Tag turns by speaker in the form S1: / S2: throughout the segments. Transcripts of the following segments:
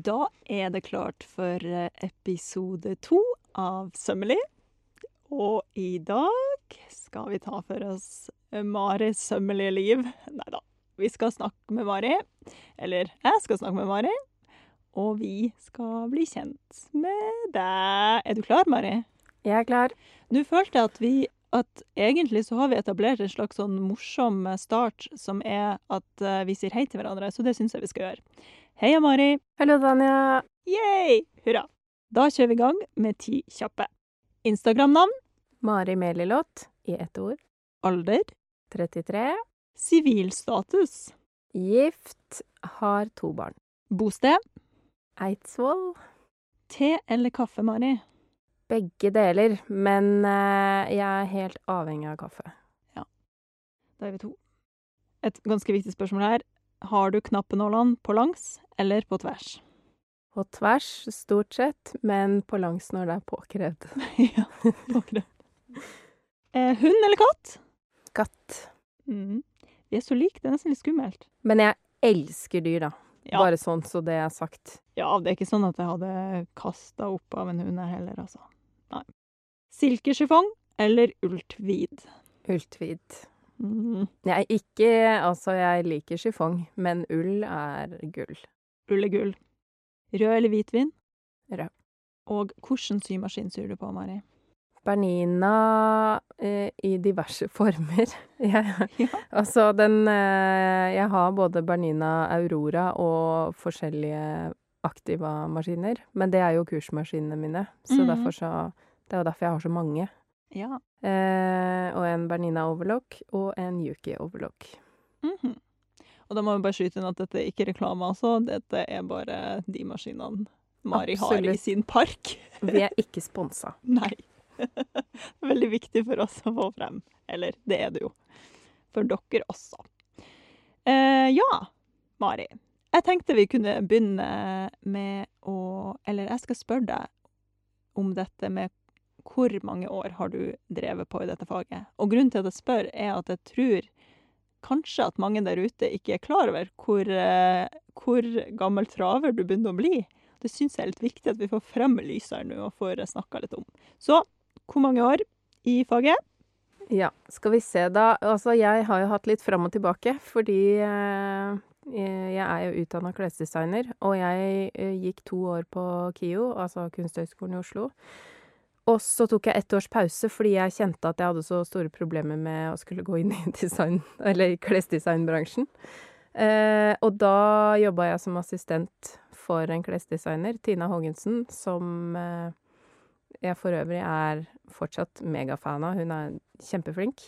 S1: Da er det klart for eh, episode to av Sømmelig. Og i dag skal vi ta for oss eh, Maris sømmelige liv. Nei da, vi skal snakke med Mari. Eller jeg skal snakke med Mari. Og vi skal bli kjent med deg. Er du klar, Mari?
S2: Jeg er klar.
S1: Nå følte jeg at vi at egentlig så har vi etablert en slags sånn morsom start, som er at eh, vi sier hei til hverandre, så det syns jeg vi skal gjøre. Heia, Mari.
S2: Hallo, Dania.
S1: Yay! Hurra. Da kjører vi i gang med ti kjappe. Instagram-navn,
S2: Mari Melilot i ett ord.
S1: alder,
S2: 33.
S1: sivilstatus,
S2: Gift. Har to barn.
S1: bosted,
S2: Eidsvoll.
S1: te eller kaffe, Mari.
S2: Begge deler, men eh, jeg er helt avhengig av kaffe. Ja.
S1: Da er vi to. Et ganske viktig spørsmål her. Har du knappenålene på langs eller på tvers?
S2: På tvers, stort sett, men på langs når det er påkrevd.
S1: ja, påkrevd. Eh, hund eller katt?
S2: Katt.
S1: Mm. Vi er så like, det er nesten litt skummelt.
S2: Men jeg elsker dyr, da.
S1: Ja.
S2: Bare sånn så det er sagt.
S1: Ja, det er ikke sånn at jeg hadde kasta opp av en hund jeg heller, altså. Nei. Silkeschiffong eller ultvid?
S2: Ultvid.
S1: Mm.
S2: Jeg er ikke Altså, jeg liker chiffon, men ull er gull.
S1: Ull er gull. Rød eller hvitvin?
S2: Rød.
S1: Og hvilken symaskin syr du på, Mari?
S2: Bernina eh, i diverse former. Jeg,
S1: Ja.
S2: altså, den eh, Jeg har både Bernina Aurora og forskjellige Activa-maskiner. Men det er jo kursmaskinene mine, så
S1: mm.
S2: derfor så Det er jo derfor jeg har så mange.
S1: Ja.
S2: Eh, og en Bernina Overlock og en Yuki Overlock.
S1: Mhm. Og da må vi bare skyte inn at dette er ikke reklame, altså. Dette er bare de maskinene Mari har i sin park.
S2: Vi er ikke sponsa.
S1: Nei. Veldig viktig for oss å få frem. Eller, det er det jo. For dere også. Eh, ja, Mari. Jeg tenkte vi kunne begynne med å Eller jeg skal spørre deg om dette med hvor mange år har du drevet på i dette faget? Og grunnen til at jeg spør, er at jeg tror kanskje at mange der ute ikke er klar over hvor, eh, hvor gammel traver du begynner å bli. Det syns jeg er litt viktig at vi får frem lyset nå og får snakka litt om. Så hvor mange år i faget?
S2: Ja, skal vi se da. Altså, jeg har jo hatt litt fram og tilbake, fordi eh, jeg er jo utdanna klesdesigner, og jeg eh, gikk to år på KIO, altså Kunsthøgskolen i Oslo. Og så tok jeg ett års pause fordi jeg kjente at jeg hadde så store problemer med å skulle gå inn i design, eller klesdesignbransjen. Eh, og da jobba jeg som assistent for en klesdesigner, Tina Haagensen, som eh, jeg for øvrig er fortsatt megafan av. Hun er kjempeflink.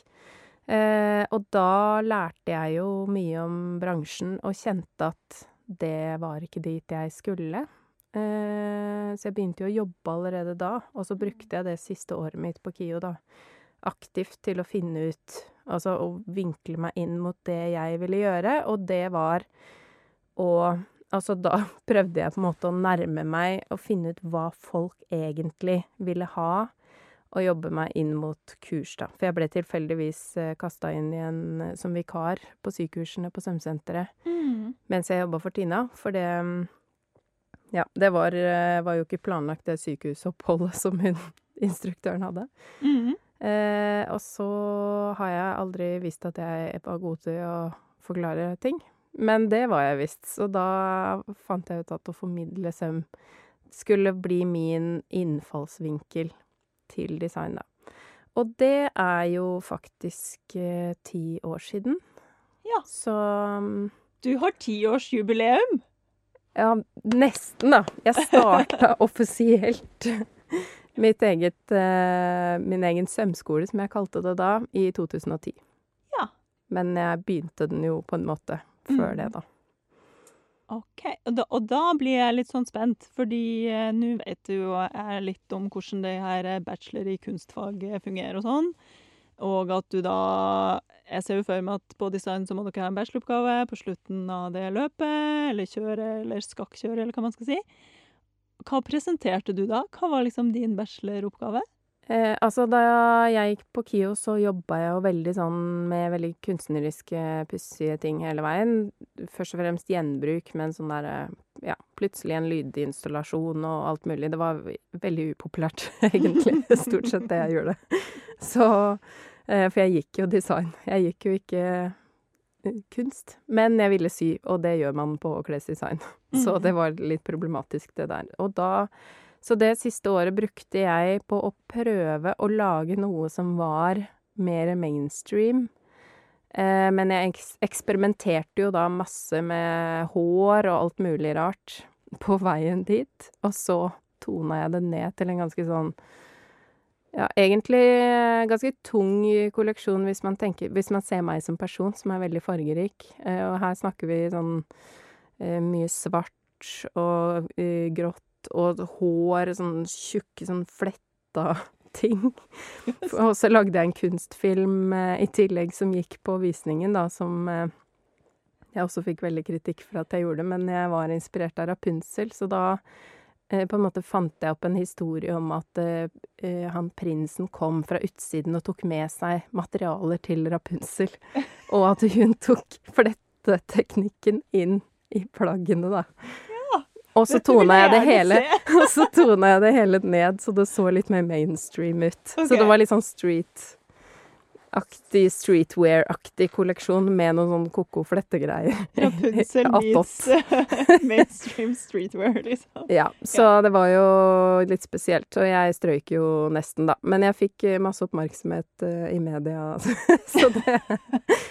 S2: Eh, og da lærte jeg jo mye om bransjen og kjente at det var ikke dit jeg skulle. Eh, så jeg begynte jo å jobbe allerede da, og så brukte jeg det siste året mitt på KIO da, aktivt til å finne ut Altså å vinkle meg inn mot det jeg ville gjøre, og det var å Altså, da prøvde jeg på en måte å nærme meg og finne ut hva folk egentlig ville ha, og jobbe meg inn mot kurs, da. For jeg ble tilfeldigvis eh, kasta inn i en som vikar på sykursene på Sømsenteret mens jeg jobba for Tina, for det mm, Ja, det var, eh, var jo ikke planlagt, det sykehusoppholdet som hun instruktøren hadde.
S1: Mhm.
S2: Eh, og så har jeg aldri visst at jeg var god til å forklare ting. Men det var jeg visst, så da fant jeg ut at å formidle søm skulle bli min innfallsvinkel til design, da. Og det er jo faktisk eh, ti år siden.
S1: Ja.
S2: Så mm,
S1: Du har tiårsjubileum!
S2: Ja, nesten, da. Jeg starta offisielt mitt eget, eh, min egen sømskole, som jeg kalte det da, i 2010.
S1: Ja.
S2: Men jeg begynte den jo på en måte før
S1: Mm.
S2: det, da.
S1: OK. Og da, og da blir jeg litt sånn spent, fordi eh, nå vet du jo jeg litt om hvordan det her eh, bachelor i kunstfag eh, fungerer og sånn. Og at du da Jeg ser jo for meg at på design så må dere ha en bacheloroppgave på slutten av det løpet, eller kjøre, eller skakkjøre, eller hva man skal si. Hva presenterte du da? Hva var liksom din bacheloroppgave?
S2: Eh, altså, da jeg gikk på KIO, så jobba jeg jo veldig sånn med veldig kunstneriske, pussige ting hele veien. Først og fremst gjenbruk, men sånn derre ja, plutselig en lydinstallasjon og alt mulig. Det var veldig upopulært, egentlig, stort sett det jeg gjorde. Så eh, For jeg gikk jo design. Jeg gikk jo ikke eh, kunst. Men jeg ville sy, og det gjør man på klesdesign. Så
S1: Mhm.
S2: det var litt problematisk, det der. Og da Så det siste året brukte jeg på å prøve å lage noe som var mer mainstream. Eh, men jeg eksperimenterte jo da masse med hår og alt mulig rart på veien dit. Og så tona jeg det ned til en ganske sånn ja, egentlig eh, ganske tung kolleksjon hvis man tenker Hvis man ser meg som person, som er veldig fargerik. Eh, og her snakker vi sånn eh, mye svart og grått og hår, sånn tjukke, sånn fletta ting. Og så lagde jeg en kunstfilm i tillegg som gikk på visningen, da, som jeg også fikk veldig kritikk for at jeg gjorde, men jeg var inspirert av Rapunzel, så da på en måte fant jeg opp en historie om at eh, eh, han prinsen kom fra utsiden og tok med seg materialer til Rapunzel, og at hun tok fletteteknikken inn i plaggene, da. Og så tona jeg det hele og så tona jeg det hele ned, så det så litt mer mainstream ut. Så det var litt sånn street-aktig, streetwear-aktig kolleksjon med noen sånn ko-ko flettegreier.
S1: Rapunzel meets mainstream streetwear, liksom.
S2: Ja, så det var jo litt spesielt. Og jeg strøyk jo nesten, da. Men jeg fikk eh, masse oppmerksomhet uh, i media, så det,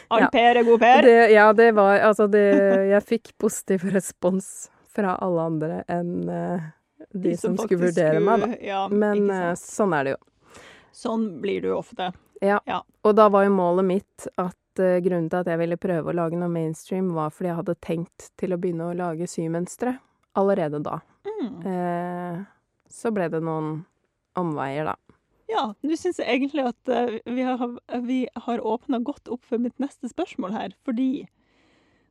S1: All
S2: Ja.
S1: Per er god Per.
S2: det Ja, det var Altså, det Jeg fikk positiv respons fra alle andre enn uh, de, som, skulle
S1: vurdere
S2: vurdere meg, da.
S1: Ja,
S2: Men eh, sånn er det jo.
S1: Sånn blir du ofte.
S2: Og da var jo målet mitt at uh, grunnen til at jeg ville prøve å lage noe mainstream, var fordi jeg hadde tenkt til å begynne å lage symønstre allerede da.
S1: Mm.
S2: Uh, så ble det noen omveier, da.
S1: Ja, nå syns jeg egentlig at uh, vi har, vi har åpna godt opp for mitt neste spørsmål her, fordi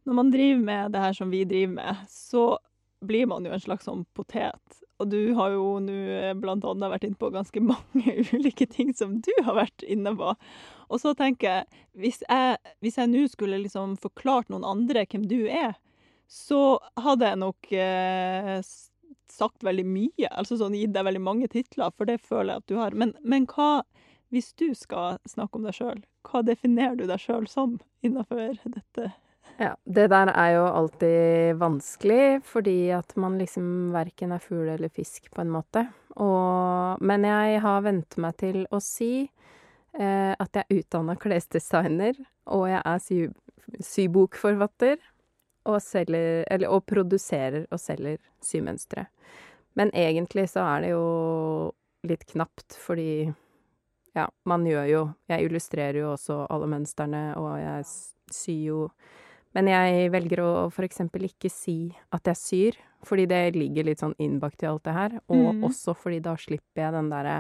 S1: når man driver med det her som vi driver med, så blir man jo en slags sånn potet. Og du har jo nå eh, blant annet vært inne på ganske mange ulike ting som du har vært inne på. Og så tenker jeg, hvis jeg, jeg nå skulle liksom forklart noen andre hvem du er, så hadde jeg nok eh, sagt veldig mye. Altså sånn gitt deg veldig mange titler, for det føler jeg at du har. Men, men hva, hvis du skal snakke om deg sjøl, hva definerer du deg sjøl som innafor dette?
S2: Ja, det der er jo alltid vanskelig, fordi at man liksom verken er fugl eller fisk, på en måte. Og, men jeg har vent meg til å si eh, at jeg er utdanna klesdesigner, og jeg er sy sybokforfatter, og selger Eller og produserer og selger symønstre. Men egentlig så er det jo litt knapt, fordi ja, man gjør jo Jeg illustrerer jo også alle mønstrene, og jeg syr jo men jeg velger å eksempel ikke si at jeg syr, fordi det ligger litt sånn innbakt i alt det her. Og
S1: mm.
S2: også fordi da slipper jeg den derre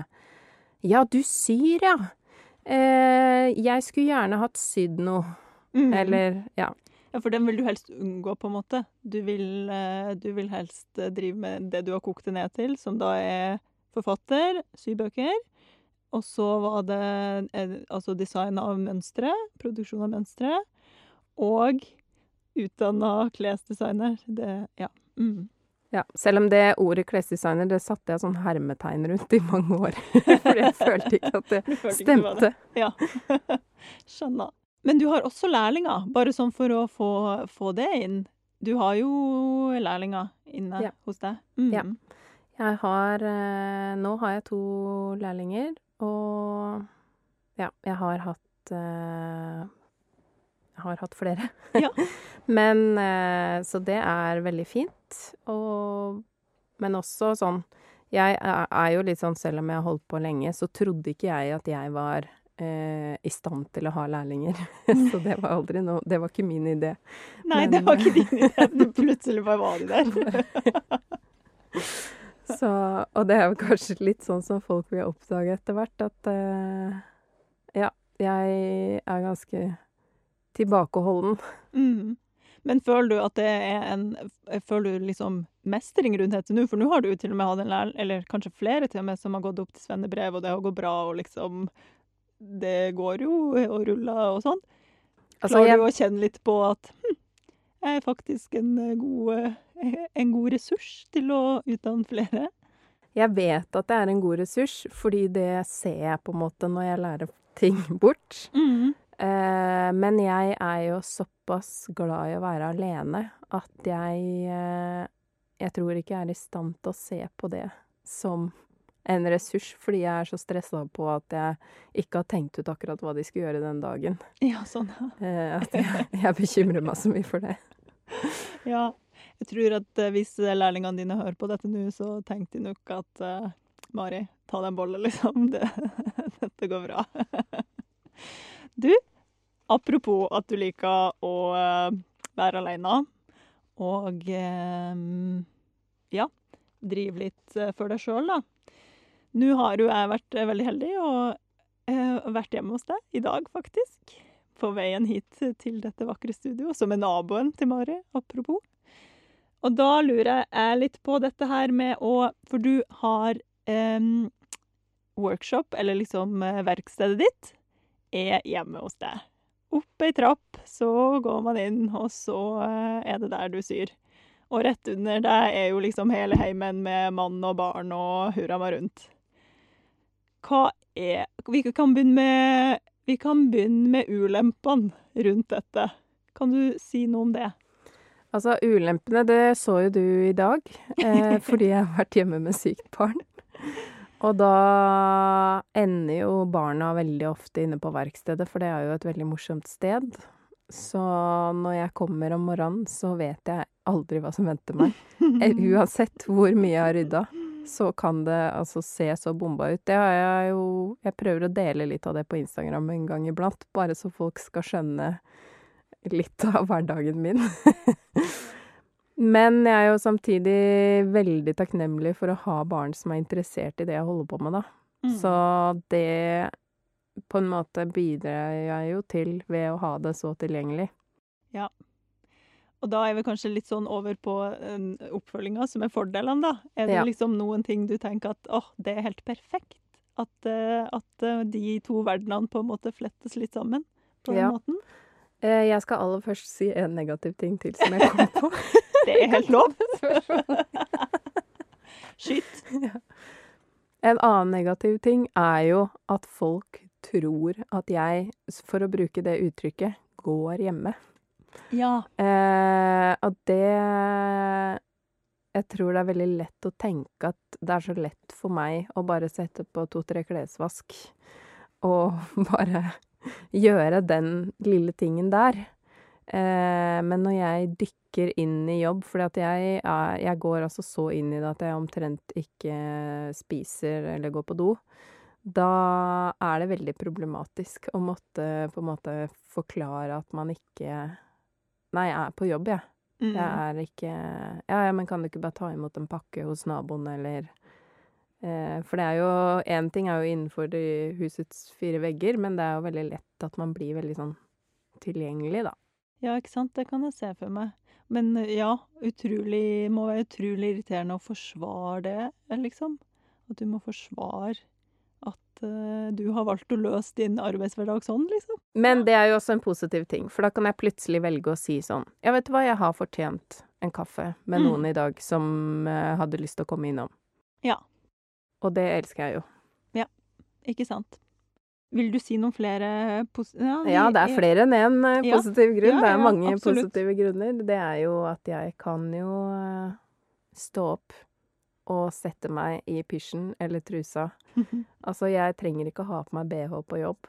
S2: Ja, du syr, ja! Eh, jeg skulle gjerne hatt sydd noe.
S1: Mm.
S2: Eller Ja.
S1: Ja, for den vil du helst unngå, på en måte. Du vil, eh, du vil helst eh, drive med det du har kokt det ned til, som da er forfatter, sybøker. Og så var det eh, altså design av mønstre, produksjon av mønstre. Og utdanna klesdesigner. Det Ja. Mm.
S2: ja. Selv om det ordet klesdesigner, det satte jeg sånn hermetegn rundt i mange år. For jeg følte ikke at det
S1: stemte. det. Ja. Skjønner. Men du har også lærlinger, bare sånn for å få, få det inn. Du har jo lærlinger inne
S2: Ja.
S1: hos deg. Mm.
S2: Ja. Jeg har eh, Nå har jeg to lærlinger, og ja, jeg har hatt eh, har hatt flere.
S1: Ja.
S2: Men eh, Så det er veldig fint. Og Men også sånn Jeg er, jo litt sånn, selv om jeg har holdt på lenge, så trodde ikke jeg at jeg var eh, i stand til å ha lærlinger. så det var aldri noe Det var ikke min idé.
S1: Nei,
S2: Men-
S1: det var ikke din idé. Du Plutselig bare var de der.
S2: Så, og det er jo kanskje litt sånn som folk vil oppdage etter hvert, at eh, ja, jeg er ganske tilbakeholden.
S1: Mm. Men føler du at det er en Føler du liksom mestring rundt dette nå? For nå har du jo til og med hatt en lærling, eller kanskje flere til og med, som har gått opp til svennebrev, og det har gått bra, og liksom Det går jo og ruller og sånn.
S2: Altså,
S1: Klarer
S2: jeg,
S1: du å kjenne litt på at hm, jeg er faktisk en eh, god, en god ressurs til å utdanne flere?
S2: jeg vet at det er en god ressurs, fordi det ser jeg på en måte når jeg lærer ting bort.
S1: Mm.
S2: Eh, men jeg er jo såpass glad i å være alene at jeg eh, Jeg tror ikke jeg er i stand til å se på det som en ressurs, fordi jeg er så stressa på at jeg ikke har tenkt ut akkurat hva de skal gjøre den dagen.
S1: Ja, sånn.
S2: Eh, at jeg, jeg bekymrer meg så mye for det.
S1: Ja. Jeg tror at hvis lærlingene dine hører på dette nå, så tenker de nok at uh, Mari, ta deg en bolle, liksom. Det, dette går bra. Du, apropos at du liker å eh, være alene, og eh, ja, drive litt eh, for deg sjøl, da. Nå har jo jeg vært eh, veldig heldig og eh, vært hjemme hos deg i dag, faktisk. På veien hit til dette vakre studio, som er naboen til Mari, apropos. Og da lurer jeg litt på dette her med å For du har em, workshop, eller liksom eh, verkstedet ditt, er hjemme hos deg. Opp ei trapp, så går man inn, og så eh, er det der du syr. Og rett under deg er jo liksom hele heimen med mann og barn og hurra meg rundt. Hva er Vi kan begynne med, vi kan begynne med ulempene rundt dette. Kan du si noe om det?
S2: Altså, ulempene, det så jo du i dag, eh, fordi jeg har vært hjemme med sykt barn. Og da ender jo barna veldig ofte inne på verkstedet, for det er jo et veldig morsomt sted. Så når jeg kommer om morgenen, så vet jeg aldri hva som venter meg. Eh, Uansett hvor mye jeg har rydda, så kan det altså se så bomba ut. Det har jeg jo Jeg prøver å dele litt av det på Instagram en gang iblant, bare så folk skal skjønne litt av hverdagen min. Men jeg er jo samtidig veldig takknemlig for å ha barn som er interessert i det jeg holder på med, da.
S1: Mm.
S2: Så det på en måte bidrar jeg jo til ved å ha det så tilgjengelig. Ja.
S1: Og da er vi kanskje litt sånn over på um, oppfølginga, som er fordelene, da. Er det
S2: Ja.
S1: liksom noen ting du tenker at åh, det er helt perfekt? At, eh, at eh, de to verdenene på en måte flettes litt sammen på den
S2: Ja.
S1: måten?
S2: Eh, Jeg skal aller først si en negativ ting til som jeg kom på.
S1: Det er helt lov. Skyt.
S2: En annen negativ ting er jo at folk tror at jeg, for å bruke det uttrykket, går hjemme.
S1: Ja.
S2: Eh, og det Jeg tror det er veldig lett å tenke at det er så lett for meg å bare sette på to-tre klesvask og bare gjøre den lille tingen der. Eh, men når jeg dykker inn i jobb, fordi at jeg, jeg går altså så inn i det at jeg omtrent ikke spiser eller går på do, da er det veldig problematisk å måtte på en måte forklare at man ikke Nei, jeg er på jobb, jeg.
S1: Mm.
S2: Jeg er ikke Ja, ja, men kan du ikke bare ta imot en pakke hos naboen, eller eh, For det er jo Én ting er jo innenfor husets fire vegger, men det er jo veldig lett at man blir veldig sånn tilgjengelig, da.
S1: Ja, ikke sant? Det kan jeg se for meg. Men eh, ja, utrolig Må være utrolig irriterende å forsvare det, eh, liksom. At du må forsvare at uh, du har valgt å løse din arbeidshverdag sånn, liksom.
S2: Men det er jo også en positiv ting, for da kan jeg plutselig velge å si sånn Ja, vet du hva, jeg har fortjent en kaffe med
S1: Mm.
S2: noen i dag som uh, hadde lyst til å komme innom.
S1: Ja.
S2: Og det elsker jeg jo. Ja.
S1: Ikke sant? Vil du si noen flere. Ja,
S2: Ja, det er flere enn én positiv
S1: Ja.
S2: positiv grunn.
S1: Ja,
S2: det er mange
S1: absolutt.
S2: positive grunner. Det er jo at jeg kan jo eh, stå opp og sette meg i pysjen eller trusa. Altså, jeg trenger ikke å ha på meg bh på jobb.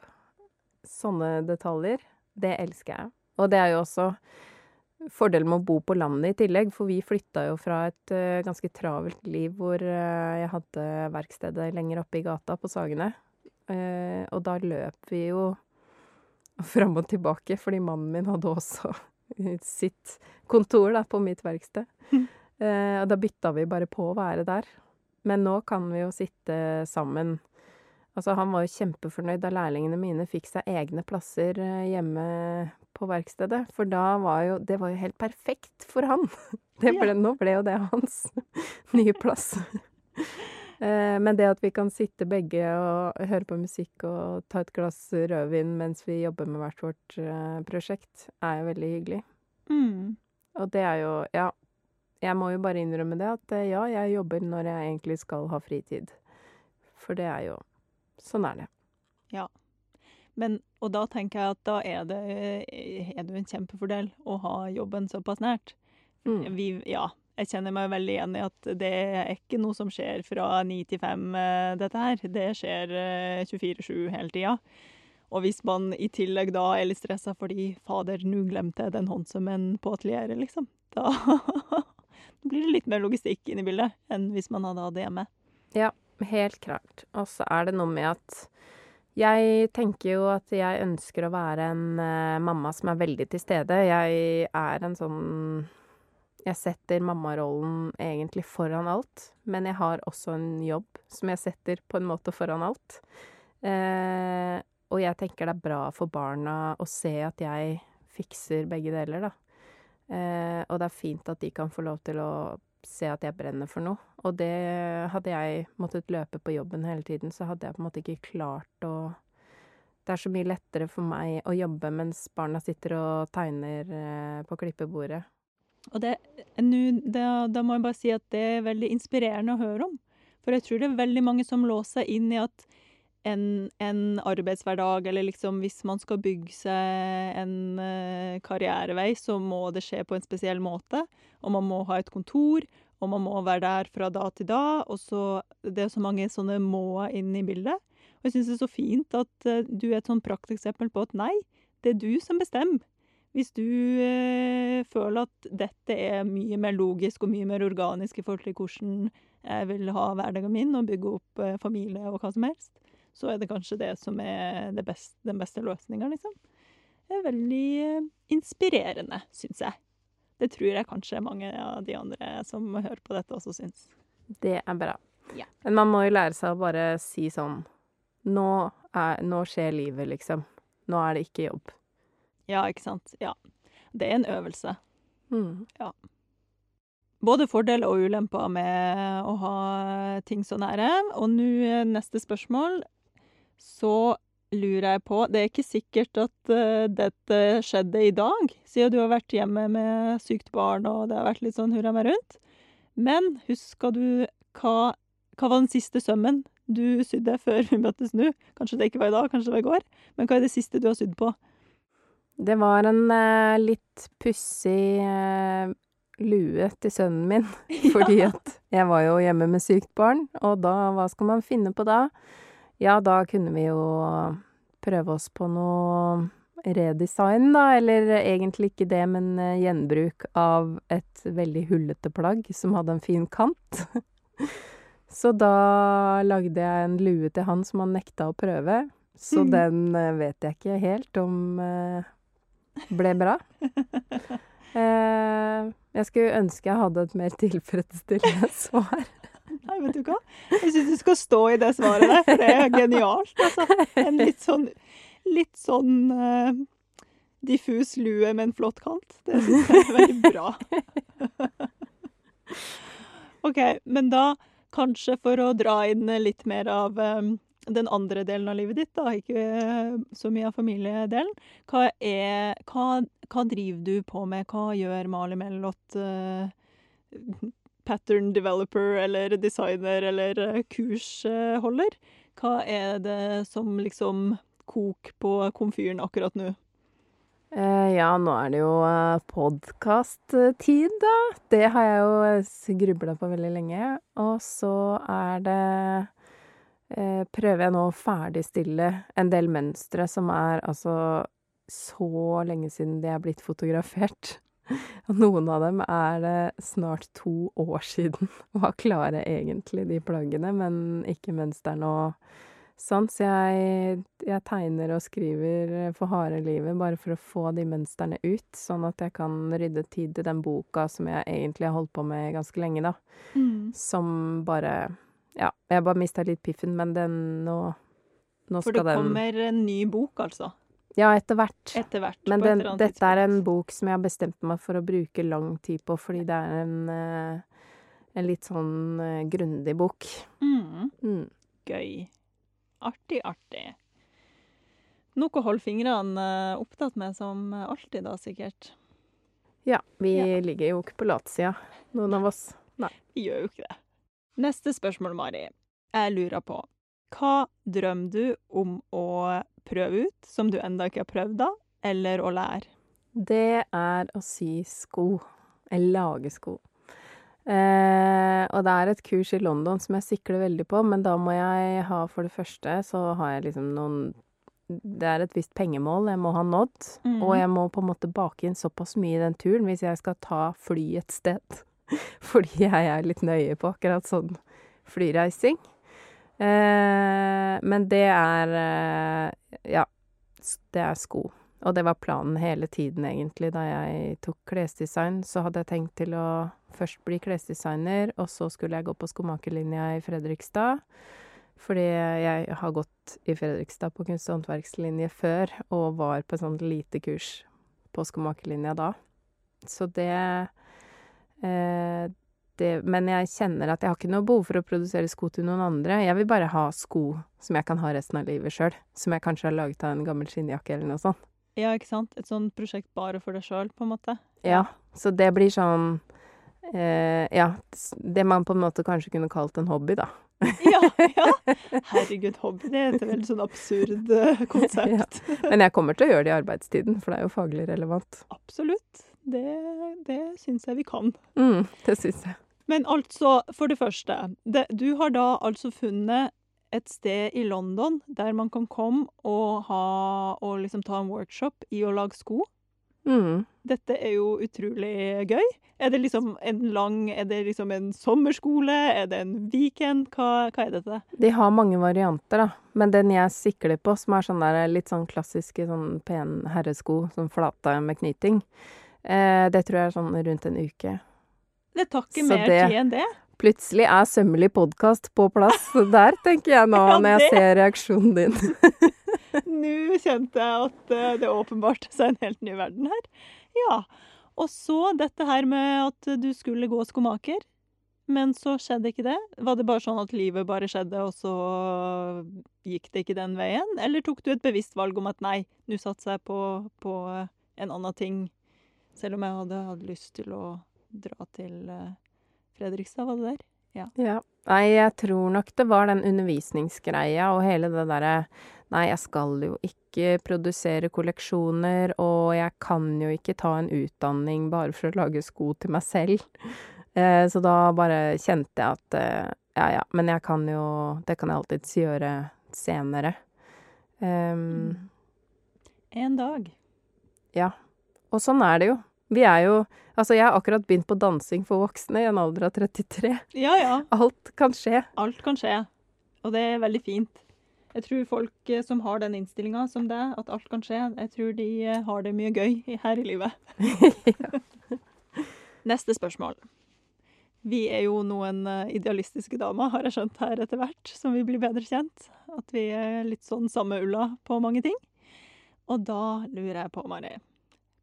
S2: Sånne detaljer, det elsker jeg. Og det er jo også fordelen med å bo på landet i tillegg, for vi flytta jo fra et eh, ganske travelt liv hvor eh, jeg hadde verkstedet lenger oppe i gata på Sagene. Eh, og da løp vi jo fram og tilbake, fordi mannen min hadde også sitt kontor da, på mitt verksted.
S1: Mhm.
S2: Eh, og da bytta vi bare på å være der. Men nå kan vi jo sitte sammen. Altså, han var jo kjempefornøyd da lærlingene mine fikk seg egne plasser eh, hjemme på verkstedet. For da var jo Det var jo helt perfekt for han. Det ble,
S1: Ja.
S2: Nå ble jo det hans nye plass. Eh, Men det at vi kan sitte begge og høre på musikk og ta et glass rødvin mens vi jobber med hvert vårt eh, prosjekt, er jo veldig hyggelig.
S1: Mm.
S2: Og det er jo Ja, jeg må jo bare innrømme det at eh, ja, jeg jobber når jeg egentlig skal ha fritid. For det er jo Sånn er det.
S1: Men, og da tenker jeg at da er det, er det en kjempefordel å ha jobben såpass nært.
S2: Mm.
S1: Vi, ja, jeg kjenner meg veldig igjen i at det er ikke noe som skjer fra ni til fem, eh, dette her. Det skjer eh, 24-7 hele tida. Og hvis man i tillegg da er litt stressa fordi 'fader, nå glemte jeg den håndsømmen på atelieret', liksom, da blir det litt mer logistikk inn i bildet enn hvis man hadde det hjemme.
S2: Helt klart. Og så er det noe med at jeg tenker jo at jeg ønsker å være en eh, mamma som er veldig til stede. Jeg er en sånn Jeg setter mammarollen egentlig foran alt, men jeg har også en jobb som jeg setter på en måte foran alt. Eh, og jeg tenker det er bra for barna å se at jeg fikser begge deler, da. Eh, og det er fint at de kan få lov til å se at jeg brenner for noe. Og det hadde jeg måttet løpe på jobben hele tiden, så hadde jeg på en måte ikke klart å Det er så mye lettere for meg å jobbe mens barna sitter og tegner eh, på klippebordet.
S1: Og det, nu, da, da må jeg bare si at det er veldig inspirerende å høre om. For jeg tror det er veldig mange som låser seg inn i at en, en arbeidshverdag, eller liksom hvis man skal bygge seg en uh, karrierevei, så må det skje på en spesiell måte. Og man må ha et kontor, og man må være der fra da til da. Og så Det er så mange sånne må-er inn i bildet. Og jeg syns det er så fint at uh, du er et sånn prakteksempel på at nei, det er du som bestemmer. Hvis du eh, føler at dette er mye mer logisk og mye mer organisk i forhold til hvordan jeg vil ha hverdagen min og bygge opp eh, familie og hva som helst, så er det kanskje det som er det best, den beste løsninga, liksom. Det er veldig eh, inspirerende, syns jeg. Det tror jeg kanskje mange av de andre som hører på dette, også syns.
S2: Det er bra.
S1: Ja.
S2: Men man må jo lære seg å bare si sånn Nå, er, nå skjer livet, liksom. Nå er det ikke jobb.
S1: Ja, ikke sant. Ja. Det er en øvelse.
S2: Mm.
S1: både fordeler og ulemper med å ha ting så nære. Og nå eh, neste spørsmål. Så lurer jeg på Det er ikke sikkert at uh, dette skjedde i dag, siden du har vært hjemme med sykt barn og det har vært litt sånn hurra meg rundt. Men husker du hva, hva var den siste sømmen du sydde før vi møttes nå? Kanskje det ikke var i dag, kanskje det var i går. Men hva er det siste du har sydd på?
S2: Det var en eh, litt pussig eh, lue til sønnen min, fordi at jeg var jo hjemme med sykt barn, og da, hva skal man finne på da? Ja, da kunne vi jo prøve oss på noe redesign, da, eller egentlig ikke det, men eh, gjenbruk av et veldig hullete plagg som hadde en fin kant. Så da lagde jeg en lue til han som han nekta å prøve, så
S1: mm.
S2: den vet jeg ikke helt om ble bra. Eh, jeg skulle ønske jeg hadde et mer tilfredsstillende svar.
S1: Nei, vet du hva? Jeg syns du skal stå i det svaret der, for det er genialt. Altså. En litt sånn, litt sånn uh, diffus lue med en flott kant. Det syns jeg er veldig bra. OK, men da kanskje for å dra inn litt mer av eh, den andre delen av livet ditt, da, ikke eh, så mye av familiedelen. Hva, er, hva, hva driver du på med? Hva gjør Mali Mellot? Uh, pattern developer eller designer eller eh, kursholder. Hva er det som liksom koker på komfyren akkurat nå?
S2: Eh, ja, nå er det jo podkast-tid, da. Det har jeg jo grubla på veldig lenge. Og så er det eh, Prøver jeg nå å ferdigstille en del mønstre som er altså så lenge siden de er blitt fotografert. Og noen av dem er det snart to år siden. Var klare egentlig, de plaggene, men ikke mønstrene og sånn. Så jeg, jeg tegner og skriver for harde livet bare for å få de mønstrene ut, sånn at jeg kan rydde tid til den boka som jeg egentlig har holdt på med ganske lenge, da. Som bare Ja, jeg bare mista litt piffen, men den nå Nå
S1: For det
S2: den
S1: kommer en ny bok, altså.
S2: Ja, etter hvert.
S1: etter hvert.
S2: Men den, dette er en bok som jeg har bestemt meg for å bruke lang tid på, fordi det er en, eh, en litt sånn eh, grundig bok.
S1: Mm,
S2: Mm.
S1: gøy. Artig, artig. Noe å holde fingrene eh, opptatt med som alltid, da, sikkert.
S2: Ja, vi
S1: Ja.
S2: ligger jo ikke på latsida, noen av oss. Nei.
S1: Vi gjør jo ikke det. Neste spørsmål, Mari. Jeg lurer på hva drømmer du om å prøve ut, som du enda ikke har prøvd da, eller å lære?
S2: Det er å sy sko. Eller lage sko. Eh, og det er et kurs i London som jeg sikler veldig på, men da må jeg ha for det første så har jeg liksom noen Det er et visst pengemål jeg må ha nådd,
S1: mm.
S2: og jeg må på en måte bake inn såpass mye i den turen hvis jeg skal ta fly et sted. Fordi jeg er litt nøye på akkurat sånn flyreising. Eh, men det er eh, Ja, det er sko. Og det var planen hele tiden, egentlig. Da jeg tok klesdesign, så hadde jeg tenkt til å først bli klesdesigner, og så skulle jeg gå på skomakerlinja i Fredrikstad. Fordi jeg har gått i Fredrikstad på kunst- og håndverkslinje før, og var på et sånt lite kurs på skomakerlinja da. Så det, det Men jeg kjenner at jeg har ikke noe behov for å produsere sko til noen andre. Jeg vil bare ha sko som jeg kan ha resten av livet sjøl. Som jeg kanskje har laget av en gammel skinnjakke eller noe sånt.
S1: Ja, ikke sant? Et sånt prosjekt bare for deg sjøl, på en måte.
S2: Ja, så det blir sånn eh, Ja, det man på en måte kanskje kunne kalt en hobby, da.
S1: Ja, ja. Herregud, hobby, det er et veldig sånn absurd konsept. konsept.
S2: Men jeg kommer til å gjøre det i arbeidstiden, for det er jo faglig relevant.
S1: Absolutt. Det, det syns jeg vi kan.
S2: Mm, det syns jeg.
S1: Men altså, for det første, det, du har da altså funnet et sted i London der man kan komme og, ha, og liksom ta en workshop i å lage sko.
S2: Mm.
S1: Dette er jo utrolig gøy. Er det liksom en lang Er det liksom en sommerskole? Er det en weekend? Hva, hva er dette?
S2: De har mange varianter, da. Men den jeg sikler på, som er sånn der litt sånn klassiske sånn pen herresko, sånn flate med knyting, det tror jeg er sånn rundt en uke.
S1: Det tar ikke mer
S2: det-
S1: tid enn det.
S2: Plutselig er Sømmelig podkast på plass. Der tenker jeg nå,
S1: Ja,
S2: når jeg ser reaksjonen din.
S1: Nå kjente jeg at eh, det åpenbarte seg en helt ny verden her. Ja. Og så dette her med at du skulle gå skomaker. Men så skjedde ikke det. Var det bare sånn at livet bare skjedde, og så gikk det ikke den veien? Eller tok du et bevisst valg om at nei, nå satser jeg på, på eh, en annen ting, selv om jeg hadde hatt lyst til å dra til eh, Fredrikstad, var det der?
S2: Ja. Nei, jeg tror nok det var den undervisningsgreia og hele det derre Nei, jeg skal jo ikke produsere kolleksjoner, og jeg kan jo ikke ta en utdanning bare for å lage sko til meg selv. Eh, så da bare kjente jeg at eh, ja ja, men jeg kan jo Det kan jeg alltids gjøre senere. Um,
S1: En dag.
S2: Og sånn er det jo. Vi er jo Altså, jeg har akkurat begynt på dansing for voksne i en alder av 33.
S1: Ja ja,
S2: Alt kan skje.
S1: alt kan skje. Og det er veldig fint. Jeg tror folk eh, som har den innstillinga som deg, at alt kan skje, jeg tror de eh, har det mye gøy her i livet. Neste spørsmål. Vi er jo noen eh, idealistiske damer, har jeg skjønt her etter hvert, som vi blir bedre kjent. At vi er litt sånn samme ulla på mange ting. Og da lurer jeg på, Mari,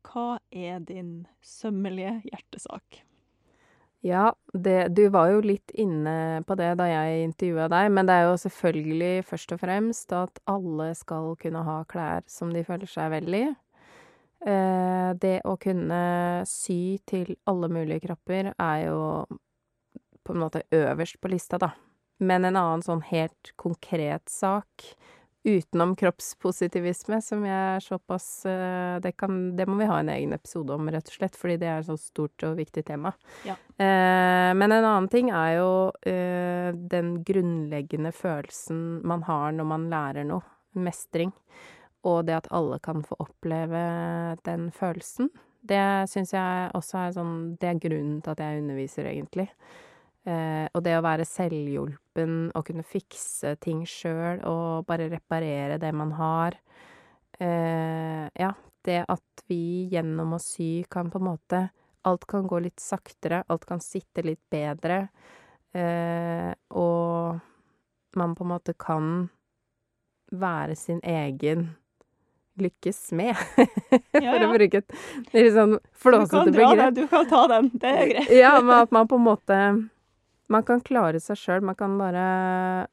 S1: hva er din sømmelige hjertesak?
S2: Ja, det, du var jo litt inne på det da jeg intervjua deg, men det er jo selvfølgelig først og fremst at alle skal kunne ha klær som de føler seg vel i. Eh, det å kunne sy til alle mulige kropper er jo på en måte øverst på lista, da. Men en annen sånn helt konkret sak, utenom kroppspositivisme, som jeg er såpass eh, det, kan, det må vi ha en egen episode om, rett og slett, fordi det er et så stort og viktig tema.
S1: Ja.
S2: Eh, men en annen ting er jo eh, den grunnleggende følelsen man har når man lærer noe. Mestring. Og det at alle kan få oppleve den følelsen. Det syns jeg også er sånn Det er grunnen til at jeg underviser, egentlig. Eh, og det å være selvhjulpen og kunne fikse ting sjøl og bare reparere det man har. Eh, ja, det at vi gjennom å sy kan på en måte Alt kan gå litt saktere, alt kan sitte litt bedre. Eh, og man på en måte kan være sin egen lykkes med,
S1: Ja,
S2: for å bruke et litt sånn
S1: Du kan
S2: flåsete
S1: dra
S2: begrep.
S1: den, du kan ta den. Det er greit.
S2: Ja, men at man på en måte Man kan klare seg sjøl. Man kan bare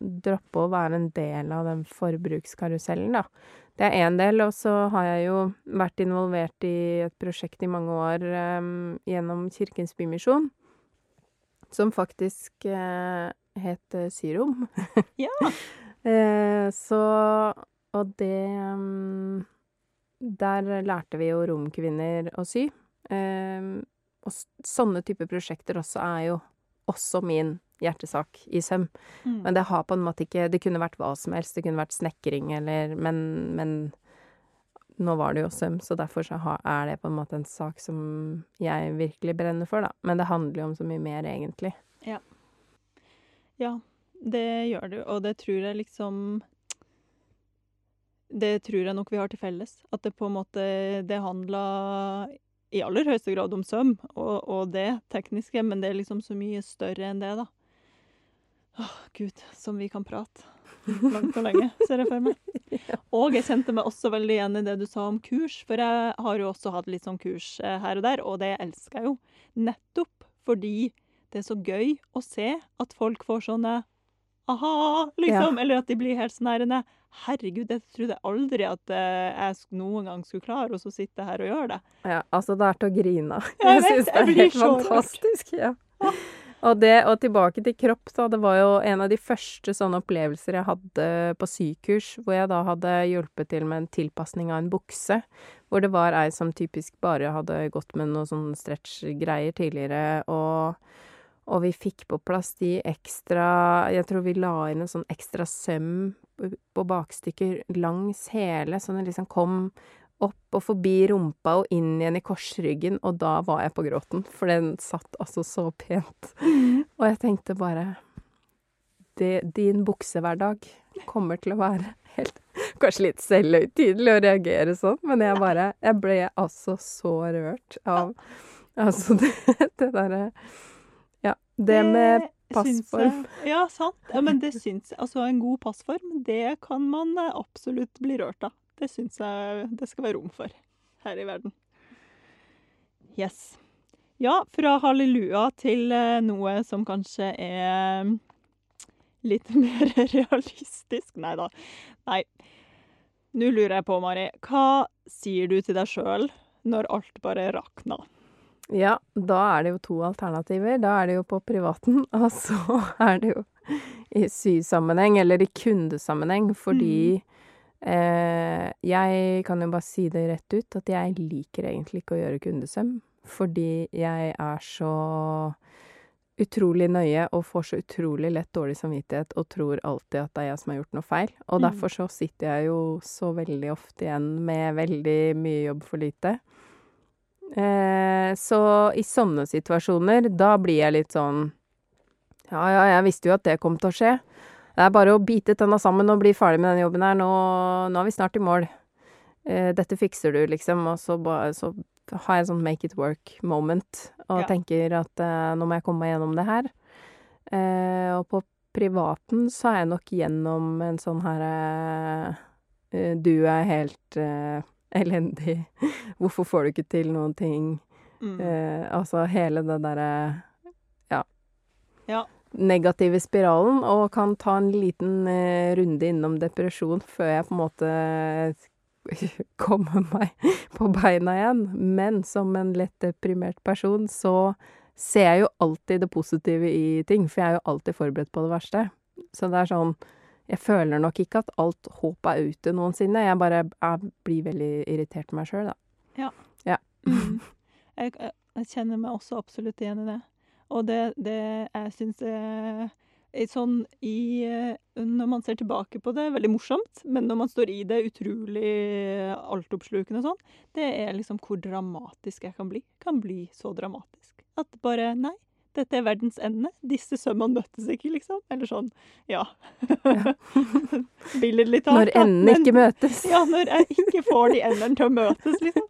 S2: droppe å være en del av den forbrukskarusellen, da. Det er én del, og så har jeg jo vært involvert i et prosjekt i mange år um, gjennom Kirkens Bymisjon, som faktisk uh, het eh, Syrom.
S1: Ja.
S2: uh, så Og det um, Der lærte vi jo romkvinner å sy. Em, og sånne typer prosjekter også er jo også min hjertesak i søm.
S1: Mm.
S2: Men det har på en måte ikke Det kunne vært hva som helst. Det kunne vært snekring eller Men, men nå var det jo søm, så derfor så er det på en måte en sak som jeg virkelig brenner for, da. Men det handler jo om så mye mer, egentlig.
S1: Ja, det gjør du, og det tror jeg liksom Det tror jeg nok vi har til felles. At det på en måte Det handler i aller høyeste grad om søm og, og det tekniske, men det er liksom så mye større enn det, da. Åh, gud, som vi kan prate. Langt og lenge, ser jeg for meg. Og jeg kjente meg også veldig igjen i det du sa om kurs, for jeg har jo også hatt litt sånn kurs eh, her og der, og det elsker jeg jo. Nettopp fordi det er så gøy å se at folk får sånne aha, liksom. Eller at de blir helt sånn Herregud, jeg trodde aldri at eh, jeg noen gang skulle klare å sitte her og gjøre det.
S2: Ja, altså det er til å grine av.
S1: Jeg
S2: Jeg syns det er helt fantastisk. Ja. Og det, og tilbake til kropp, da. Det var jo en av de første sånne opplevelser jeg hadde på sykurs, hvor jeg da hadde hjulpet til med en tilpasning av en bukse. Hvor det var ei som typisk bare hadde gått med noen sånne stretch-greier tidligere, og og vi fikk på plass de ekstra Jeg tror vi la inn en sånn ekstra søm på bakstykker langs hele, så den liksom kom opp og forbi rumpa og inn igjen i korsryggen, og da var jeg på gråten, for den satt altså så pent. Og jeg tenkte bare det, Din buksehverdag kommer til å være helt Kanskje litt selvhøytidelig å reagere sånn, men jeg bare Jeg ble altså så rørt av Altså, det, det derre. Det med passform.
S1: jeg- Ja, sant. Ja, men det syns jeg. Altså, en god passform, det kan man eh, absolutt bli rørt av. Det syns jeg det skal være rom for her i verden. Yes. Ja, fra halleluja til eh, noe som kanskje er mm, litt mer realistisk. Nei da. Nei. Nå lurer jeg på, Mari, hva sier du til deg sjøl når alt bare rakner?
S2: Ja, da er det jo to alternativer. Da er det jo på privaten, og så er det jo i sysammenheng, eller i kundesammenheng, fordi eh, Jeg kan jo bare si det rett ut, at jeg liker egentlig ikke å gjøre kundesøm. Fordi jeg er så utrolig nøye og får så utrolig lett dårlig samvittighet og tror alltid at det er jeg som har gjort noe feil. Og
S1: Mm.
S2: derfor så sitter jeg jo så veldig ofte igjen med veldig mye jobb for lite. Eh, så i sånne situasjoner, da blir jeg litt sånn Ja, ja, jeg visste jo at det kom til å skje. Det er bare å bite tenna sammen og bli ferdig med den jobben her. Nå, nå er vi snart i mål. Eh, dette fikser du, liksom. Og så, ba, så har jeg en sånn make it work moment, og
S1: Ja.
S2: tenker at eh, nå må jeg komme meg gjennom det her. Eh, og på privaten så er jeg nok gjennom en sånn her eh, Du er helt elendig. Hvorfor får du ikke til noen ting?
S1: Mm.
S2: Eh, altså hele det derre ja,
S1: Ja.
S2: negative spiralen, og kan ta en liten eh, runde innom depresjon før jeg på en måte kommer meg på beina igjen. Men som en lett deprimert person så ser jeg jo alltid det positive i ting, for jeg er jo alltid forberedt på det verste. Så det er sånn Jeg føler nok ikke at alt håp er ute noensinne. Jeg bare jeg blir veldig irritert med meg sjøl, da.
S1: Mm. Jeg, jeg, jeg kjenner meg også absolutt igjen i det. Og det, det jeg syns er sånn i Når man ser tilbake på det, veldig morsomt, men når man står i det, utrolig altoppslukende og sånn, det er liksom hvor dramatisk jeg kan bli. Kan bli så dramatisk. At bare Nei, dette er verdens ende. Disse sømmene møttes ikke, liksom. Eller sånn, ja. Billedlig talt.
S2: Når endene
S1: men-
S2: ikke møtes.
S1: ja, når jeg ikke får de endene til å møtes, liksom,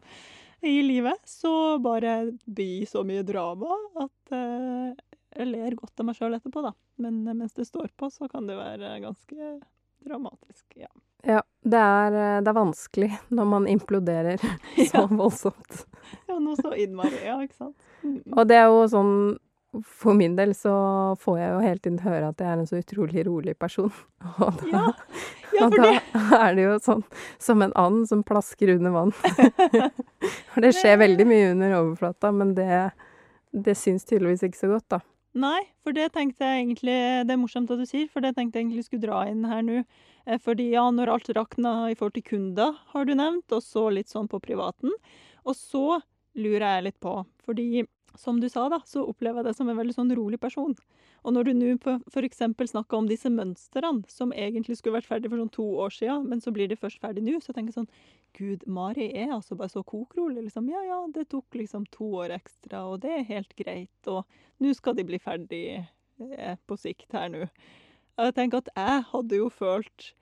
S1: i livet, så bare blir så mye drama at uh, jeg ler godt av meg sjøl etterpå, da. Men eh, mens det står på, så kan det være ganske dramatisk. Ja.
S2: Ja, det er, eh, det er vanskelig når man imploderer så
S1: Ja.
S2: voldsomt.
S1: Ja, noe så innmari. Ja, ikke sant? Mm.
S2: Og det er jo sånn For min del så får jeg jo hele tiden høre at jeg er en så utrolig rolig person. Og da,
S1: Ja, ja
S2: og da er det jo sånn som en and som plasker under vann. For det skjer veldig mye under overflata, men det, det syns tydeligvis ikke så godt, da.
S1: Nei, for det tenkte jeg egentlig Det er morsomt at du sier, for det tenkte jeg egentlig skulle dra inn her nå. Eh, Fordi ja, når alt rakna i forhold til kunder, har du nevnt, og så litt sånn på privaten. Og så lurer jeg litt på, fordi som du sa, da, så opplever jeg deg som en veldig sånn rolig person. Og når du nå f.eks. snakker om disse mønstrene, som egentlig skulle vært ferdig for sånn to år siden, men så blir de først ferdig nå, så tenker jeg sånn Gud, Mari er altså bare så kokrolig, liksom. Ja ja, det tok liksom to år ekstra, og det er helt greit, og nå skal de bli ferdig eh, på sikt her nå. Jeg tenker at jeg hadde jo følt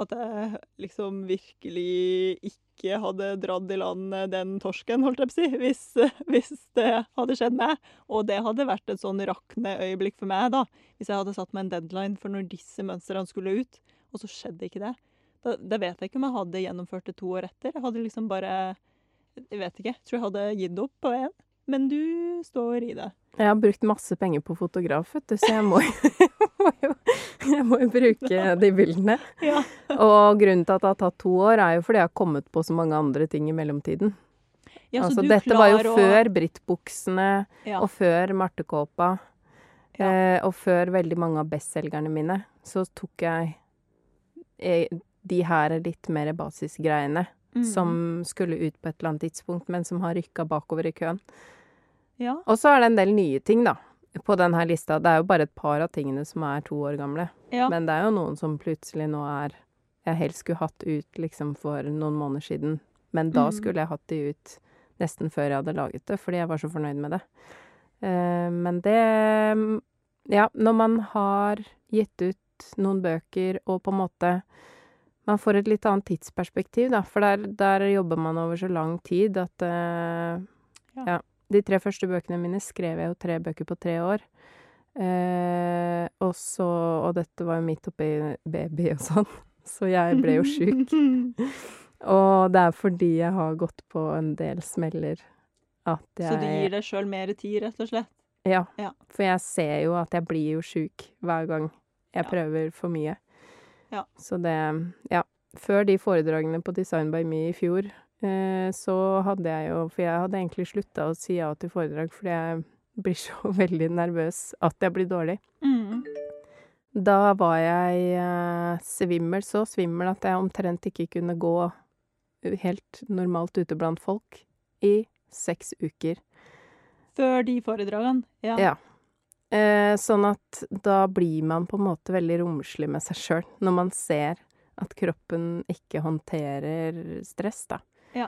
S1: at jeg liksom virkelig ikke hadde dratt i land den torsken, holdt jeg på å si, hvis, hvis det hadde skjedd meg. Og det hadde vært et sånn rakne øyeblikk for meg, da. Hvis jeg hadde satt meg en deadline for når disse mønstrene skulle ut, og så skjedde ikke det. Da, da vet jeg ikke om jeg hadde gjennomført det to år etter. Jeg hadde liksom bare Jeg vet ikke. Jeg tror jeg hadde gitt opp på én. Men du står i det.
S2: Jeg har brukt masse penger på fotograf, vet du, så jeg må, må jo, jeg må jo bruke de bildene.
S1: Ja.
S2: Og grunnen til at det har tatt to år, er jo fordi jeg har kommet på så mange andre ting i mellomtiden.
S1: Ja, så
S2: altså, dette var jo
S1: å-
S2: før Britt-buksene,
S1: ja.
S2: og før Martekåpa,
S1: Ja.
S2: eh, og før veldig mange av bestselgerne mine. Så tok jeg eh, de her litt mer basisgreiene
S1: Mm.
S2: som skulle ut på et eller annet tidspunkt, men som har rykka bakover i køen.
S1: ja.
S2: Og så er det en del nye ting, da, på denne lista. Det er jo bare et par av tingene som er to år gamle.
S1: ja.
S2: Men det er jo noen som plutselig nå er Jeg helst skulle hatt ut liksom for noen måneder siden. Men da
S1: Mm.
S2: skulle jeg hatt de ut nesten før jeg hadde laget det, fordi jeg var så fornøyd med det. Uh, men det Ja, når man har gitt ut noen bøker og på en måte man får et litt annet tidsperspektiv, da. For der, der jobber man over så lang tid at uh,
S1: Ja.
S2: ja. De tre første bøkene mine skrev jeg jo tre bøker på tre år. Uh, og så Og dette var jo midt oppi baby og sånn, så jeg ble jo sjuk. Og det er fordi jeg har gått på en del smeller at jeg
S1: Så du gir deg sjøl mer tid, rett og slett?
S2: Ja.
S1: Ja.
S2: For jeg ser jo at jeg blir jo sjuk hver gang jeg
S1: Ja.
S2: prøver for mye.
S1: Ja.
S2: Så det Ja. Før de foredragene på Design by Me i fjor, eh, så hadde jeg jo For jeg hadde egentlig slutta å si ja til foredrag fordi jeg blir så veldig nervøs at jeg blir dårlig.
S1: Mm.
S2: Da var jeg eh, svimmel, så svimmel at jeg omtrent ikke kunne gå helt normalt ute blant folk i seks uker.
S1: Før de foredragene? Ja.
S2: Ja. Eh, sånn at da blir man på en måte veldig romslig med seg sjøl, når man ser at kroppen ikke håndterer stress, da. Ja.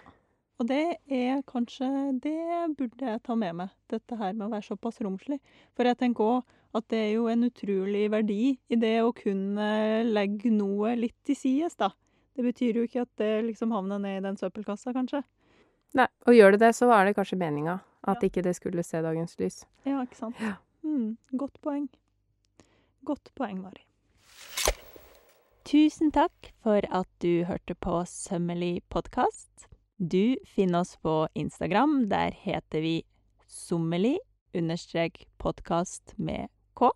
S1: Og det er kanskje Det burde jeg ta med meg, dette her med å være såpass romslig. For jeg tenker òg at det er jo en utrolig verdi i det å kunne legge noe litt til sides, da. Det betyr jo ikke at det liksom havner ned i den søppelkassa, kanskje.
S2: Nei, og gjør det det, så er det kanskje meninga at
S1: Ja.
S2: ikke det skulle se dagens lys.
S1: Ja, ikke sant?
S2: Ja.
S1: Mm, godt poeng. Godt poeng, Mari. Tusen takk for at du hørte på Sømmelig podkast. Du finner oss på Instagram. Der heter vi sommeli understrek podkast med k.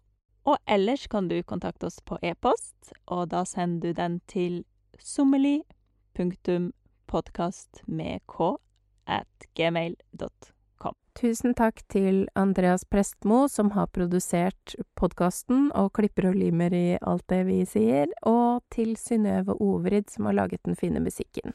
S1: Og ellers kan du kontakte oss på e-post, og da sender du den til sommeli med k at gmail.com.
S2: Tusen takk til Andreas Prestmo, som har produsert podkasten og klipper og limer i alt det vi sier, og til Synnøve Ovrid, som har laget den fine musikken.